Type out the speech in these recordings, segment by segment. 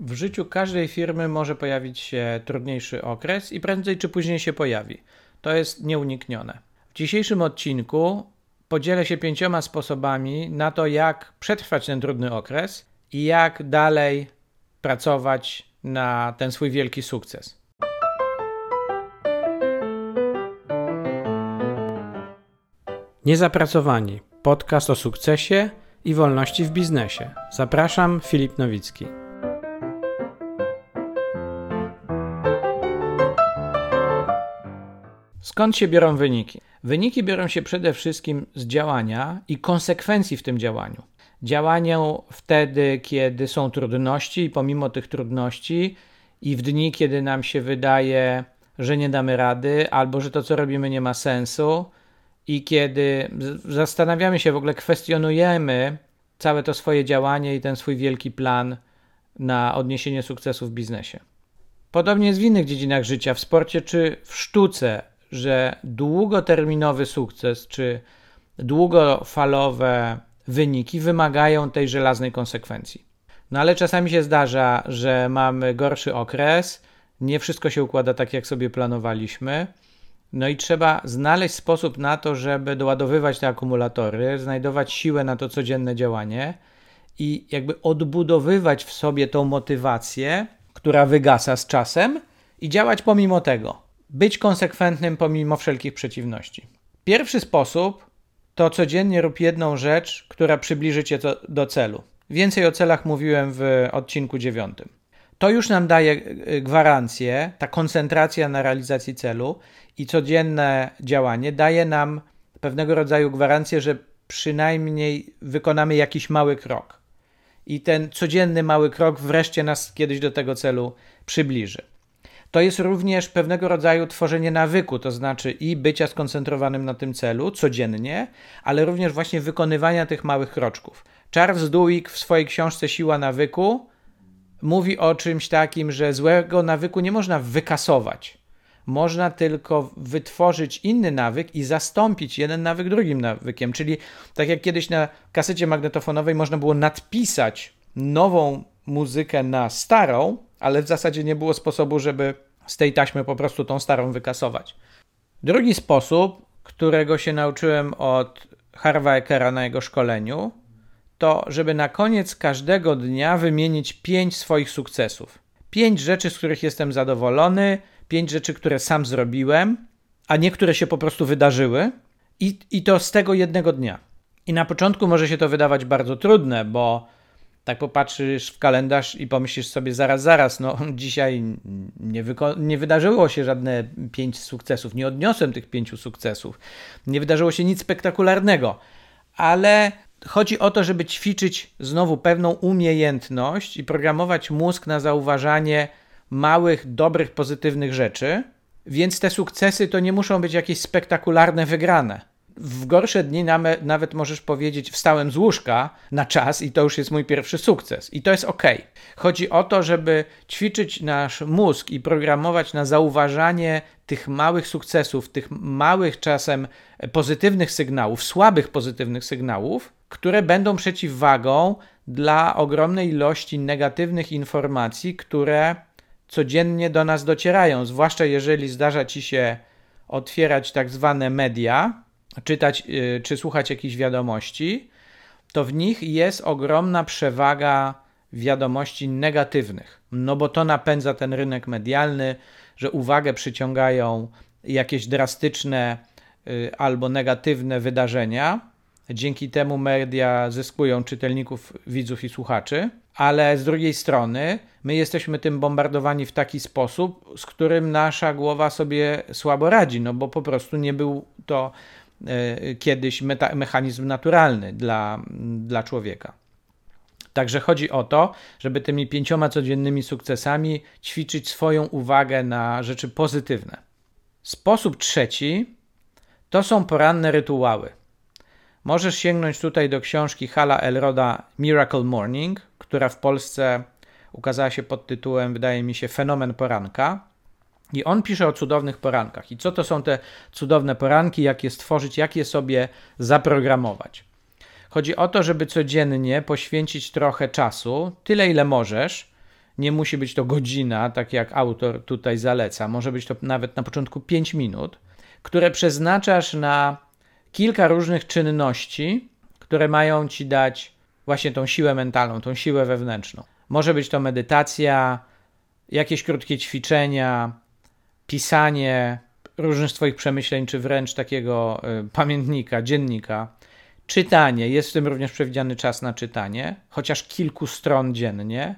W życiu każdej firmy może pojawić się trudniejszy okres i prędzej czy później się pojawi. To jest nieuniknione. W dzisiejszym odcinku podzielę się pięcioma sposobami na to, jak przetrwać ten trudny okres i jak dalej pracować na ten swój wielki sukces. Niezapracowani. Podcast o sukcesie i wolności w biznesie. Zapraszam, Filip Nowicki. Skąd się biorą wyniki? Wyniki biorą się przede wszystkim z działania i konsekwencji w tym działaniu. Działaniu wtedy, kiedy są trudności, i pomimo tych trudności, i w dni, kiedy nam się wydaje, że nie damy rady, albo że to, co robimy, nie ma sensu, i kiedy zastanawiamy się, w ogóle kwestionujemy całe to swoje działanie i ten swój wielki plan na odniesienie sukcesu w biznesie. Podobnie jest w innych dziedzinach życia, w sporcie czy w sztuce, że długoterminowy sukces czy długofalowe wyniki wymagają tej żelaznej konsekwencji. No ale czasami się zdarza, że mamy gorszy okres, nie wszystko się układa tak, jak sobie planowaliśmy. No i trzeba znaleźć sposób na to, żeby doładowywać te akumulatory, znajdować siłę na to codzienne działanie i jakby odbudowywać w sobie tą motywację, która wygasa z czasem i działać pomimo tego być konsekwentnym pomimo wszelkich przeciwności. Pierwszy sposób to codziennie rób jedną rzecz, która przybliży cię do celu. Więcej o celach mówiłem w odcinku dziewiątym. To już nam daje y, gwarancję, ta koncentracja na realizacji celu i codzienne działanie daje nam pewnego rodzaju gwarancję, że przynajmniej wykonamy jakiś mały krok. I ten codzienny mały krok wreszcie nas kiedyś do tego celu przybliży. To jest również pewnego rodzaju tworzenie nawyku, to znaczy i bycia skoncentrowanym na tym celu codziennie, ale również właśnie wykonywania tych małych kroczków. Charles Duhigg w swojej książce Siła nawyku mówi o czymś takim, że złego nawyku nie można wykasować. Można tylko wytworzyć inny nawyk i zastąpić jeden nawyk drugim nawykiem. Czyli tak jak kiedyś na kasecie magnetofonowej można było nadpisać nową muzykę na starą, ale w zasadzie nie było sposobu, żeby z tej taśmy po prostu tą starą wykasować. Drugi sposób, którego się nauczyłem od Harva Ekera na jego szkoleniu, to żeby na koniec każdego dnia wymienić pięć swoich sukcesów. Pięć rzeczy, z których jestem zadowolony, pięć rzeczy, które sam zrobiłem, a niektóre się po prostu wydarzyły, i, i to z tego jednego dnia. I na początku może się to wydawać bardzo trudne, bo tak popatrzysz w kalendarz i pomyślisz sobie zaraz, zaraz, no dzisiaj nie, nie wydarzyło się żadne pięć sukcesów, nie odniosłem tych pięciu sukcesów, nie wydarzyło się nic spektakularnego, ale chodzi o to, żeby ćwiczyć znowu pewną umiejętność i programować mózg na zauważanie małych, dobrych, pozytywnych rzeczy, więc te sukcesy to nie muszą być jakieś spektakularne wygrane w gorsze dni nawet możesz powiedzieć, wstałem z łóżka na czas i to już jest mój pierwszy sukces. I to jest ok. Chodzi o to, żeby ćwiczyć nasz mózg i programować na zauważanie tych małych sukcesów, tych małych czasem pozytywnych sygnałów, słabych pozytywnych sygnałów, które będą przeciwwagą dla ogromnej ilości negatywnych informacji, które codziennie do nas docierają, zwłaszcza jeżeli zdarza ci się otwierać tak zwane media, czytać y, czy słuchać jakichś wiadomości, to w nich jest ogromna przewaga wiadomości negatywnych. No bo to napędza ten rynek medialny, że uwagę przyciągają jakieś drastyczne y, albo negatywne wydarzenia. Dzięki temu media zyskują czytelników, widzów i słuchaczy, ale z drugiej strony my jesteśmy tym bombardowani w taki sposób, z którym nasza głowa sobie słabo radzi, no bo po prostu nie był to E, kiedyś mechanizm naturalny dla, dla człowieka. Także chodzi o to, żeby tymi pięcioma codziennymi sukcesami ćwiczyć swoją uwagę na rzeczy pozytywne. Sposób trzeci to są poranne rytuały. Możesz sięgnąć tutaj do książki Hala Elroda Miracle Morning, która w Polsce ukazała się pod tytułem, wydaje mi się, Fenomen Poranka. I on pisze o cudownych porankach. I co to są te cudowne poranki, jak je stworzyć, jak je sobie zaprogramować. Chodzi o to, żeby codziennie poświęcić trochę czasu, tyle ile możesz. Nie musi być to godzina, tak jak autor tutaj zaleca. Może być to nawet na początku 5 minut, które przeznaczasz na kilka różnych czynności, które mają ci dać właśnie tą siłę mentalną, tą siłę wewnętrzną. Może być to medytacja, jakieś krótkie ćwiczenia, pisanie różnych swoich przemyśleń, czy wręcz takiego y, pamiętnika, dziennika, czytanie. Jest w tym również przewidziany czas na czytanie, chociaż kilku stron dziennie,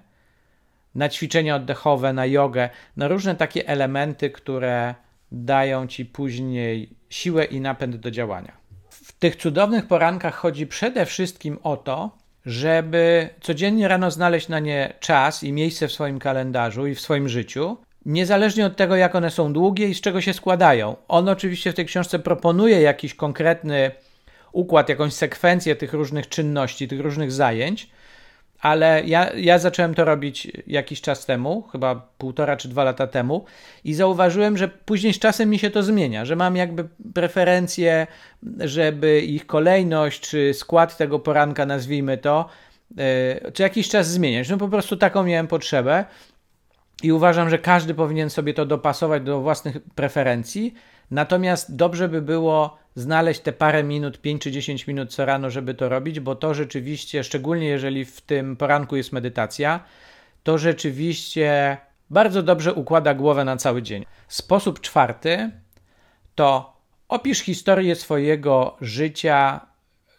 na ćwiczenia oddechowe, na jogę, na różne takie elementy, które dają ci później siłę i napęd do działania. W tych cudownych porankach chodzi przede wszystkim o to, żeby codziennie rano znaleźć na nie czas i miejsce w swoim kalendarzu i w swoim życiu, niezależnie od tego, jak one są długie i z czego się składają. On oczywiście w tej książce proponuje jakiś konkretny układ, jakąś sekwencję tych różnych czynności, tych różnych zajęć, ale ja, ja zacząłem to robić jakiś czas temu, chyba półtora czy dwa lata temu, i zauważyłem, że później z czasem mi się to zmienia, że mam jakby preferencje, żeby ich kolejność czy skład tego poranka, nazwijmy to, yy, co jakiś czas zmieniać. No po prostu taką miałem potrzebę. I uważam, że każdy powinien sobie to dopasować do własnych preferencji. Natomiast dobrze by było znaleźć te parę minut, 5 czy 10 minut co rano, żeby to robić, bo to rzeczywiście, szczególnie jeżeli w tym poranku jest medytacja, to rzeczywiście bardzo dobrze układa głowę na cały dzień. Sposób czwarty to opisz historię swojego życia,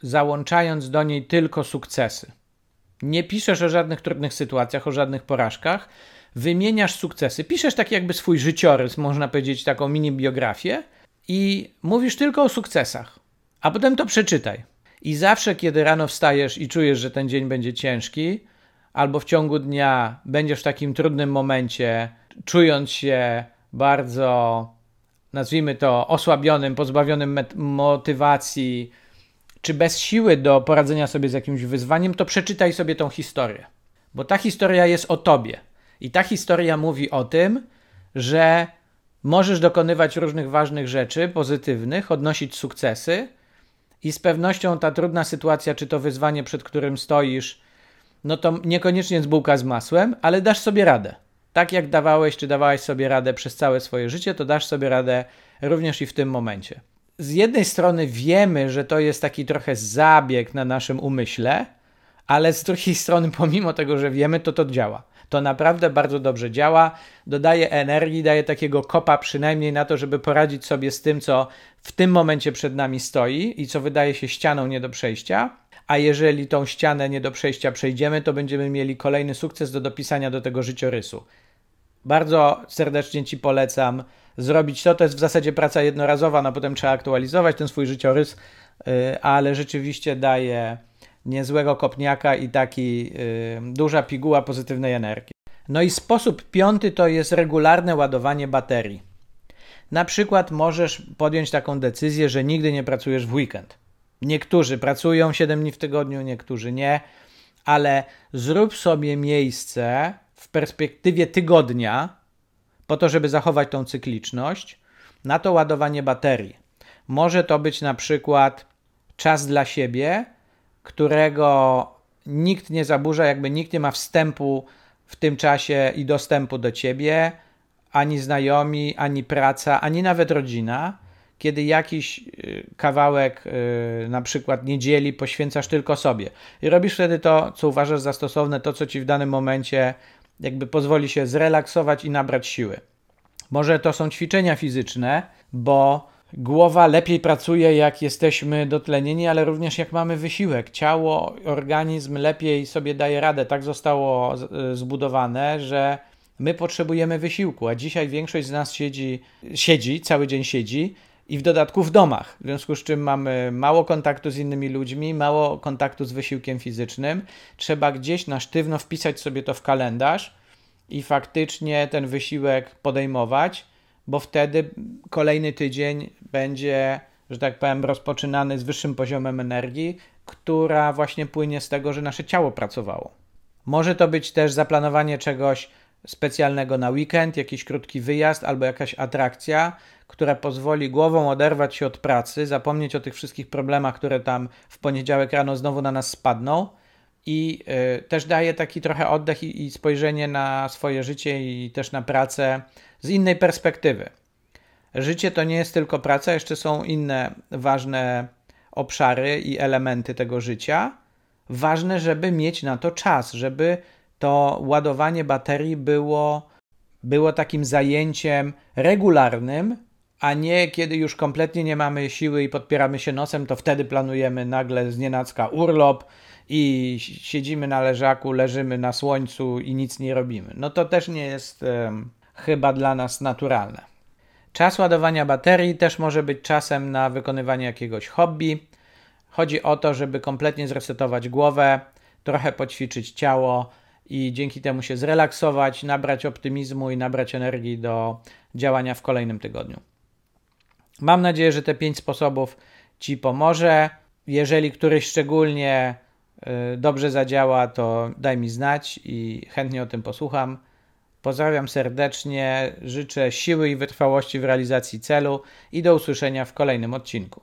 załączając do niej tylko sukcesy. Nie piszesz o żadnych trudnych sytuacjach, o żadnych porażkach, wymieniasz sukcesy, piszesz tak jakby swój życiorys, można powiedzieć taką mini biografię i mówisz tylko o sukcesach, a potem to przeczytaj. I zawsze, kiedy rano wstajesz i czujesz, że ten dzień będzie ciężki, albo w ciągu dnia będziesz w takim trudnym momencie, czując się bardzo, nazwijmy to, osłabionym, pozbawionym motywacji, czy bez siły do poradzenia sobie z jakimś wyzwaniem, to przeczytaj sobie tą historię. Bo ta historia jest o tobie. I ta historia mówi o tym, że możesz dokonywać różnych ważnych rzeczy pozytywnych, odnosić sukcesy, i z pewnością ta trudna sytuacja, czy to wyzwanie, przed którym stoisz, no to niekoniecznie z bułka z masłem, ale dasz sobie radę. Tak jak dawałeś, czy dawałaś sobie radę przez całe swoje życie, to dasz sobie radę również i w tym momencie. Z jednej strony wiemy, że to jest taki trochę zabieg na naszym umyśle, ale z drugiej strony, pomimo tego, że wiemy, to to działa. To naprawdę bardzo dobrze działa, dodaje energii, daje takiego kopa przynajmniej na to, żeby poradzić sobie z tym, co w tym momencie przed nami stoi i co wydaje się ścianą nie do przejścia. A jeżeli tą ścianę nie do przejścia przejdziemy, to będziemy mieli kolejny sukces do dopisania do tego życiorysu. Bardzo serdecznie Ci polecam zrobić to. To jest w zasadzie praca jednorazowa, no potem trzeba aktualizować ten swój życiorys, y, ale rzeczywiście daje niezłego kopniaka i taki duża piguła pozytywnej energii. No i sposób piąty to jest regularne ładowanie baterii. Na przykład możesz podjąć taką decyzję, że nigdy nie pracujesz w weekend. Niektórzy pracują 7 dni w tygodniu, niektórzy nie, ale zrób sobie miejsce w perspektywie tygodnia, po to, żeby zachować tą cykliczność, na to ładowanie baterii. Może to być na przykład czas dla siebie, którego nikt nie zaburza, jakby nikt nie ma wstępu w tym czasie i dostępu do ciebie, ani znajomi, ani praca, ani nawet rodzina, kiedy jakiś y, kawałek, y, na przykład niedzieli, poświęcasz tylko sobie. I robisz wtedy to, co uważasz za stosowne, to, co ci w danym momencie jakby pozwoli się zrelaksować i nabrać siły. Może to są ćwiczenia fizyczne, bo Głowa lepiej pracuje, jak jesteśmy dotlenieni, ale również jak mamy wysiłek. Ciało, organizm lepiej sobie daje radę. Tak zostało e, zbudowane, że my potrzebujemy wysiłku, a dzisiaj większość z nas siedzi, siedzi cały dzień siedzi i w dodatku w domach. W związku z czym mamy mało kontaktu z innymi ludźmi, mało kontaktu z wysiłkiem fizycznym. Trzeba gdzieś na sztywno wpisać sobie to w kalendarz i faktycznie ten wysiłek podejmować bo wtedy kolejny tydzień będzie, że tak powiem, rozpoczynany z wyższym poziomem energii, która właśnie płynie z tego, że nasze ciało pracowało. Może to być też zaplanowanie czegoś specjalnego na weekend, jakiś krótki wyjazd albo jakaś atrakcja, która pozwoli głową oderwać się od pracy, zapomnieć o tych wszystkich problemach, które tam w poniedziałek rano znowu na nas spadną i y, też daje taki trochę oddech i, i spojrzenie na swoje życie i też na pracę z innej perspektywy. Życie to nie jest tylko praca, jeszcze są inne ważne obszary i elementy tego życia. Ważne, żeby mieć na to czas, żeby to ładowanie baterii było, było takim zajęciem regularnym, a nie kiedy już kompletnie nie mamy siły i podpieramy się nosem, to wtedy planujemy nagle z urlop i siedzimy na leżaku, leżymy na słońcu i nic nie robimy. No to też nie jest chyba dla nas naturalne. Czas ładowania baterii też może być czasem na wykonywanie jakiegoś hobby. Chodzi o to, żeby kompletnie zresetować głowę, trochę poćwiczyć ciało i dzięki temu się zrelaksować, nabrać optymizmu i nabrać energii do działania w kolejnym tygodniu. Mam nadzieję, że te pięć sposobów Ci pomoże. Jeżeli któryś szczególnie dobrze zadziała, to daj mi znać i chętnie o tym posłucham. Pozdrawiam serdecznie, życzę siły i wytrwałości w realizacji celu i do usłyszenia w kolejnym odcinku.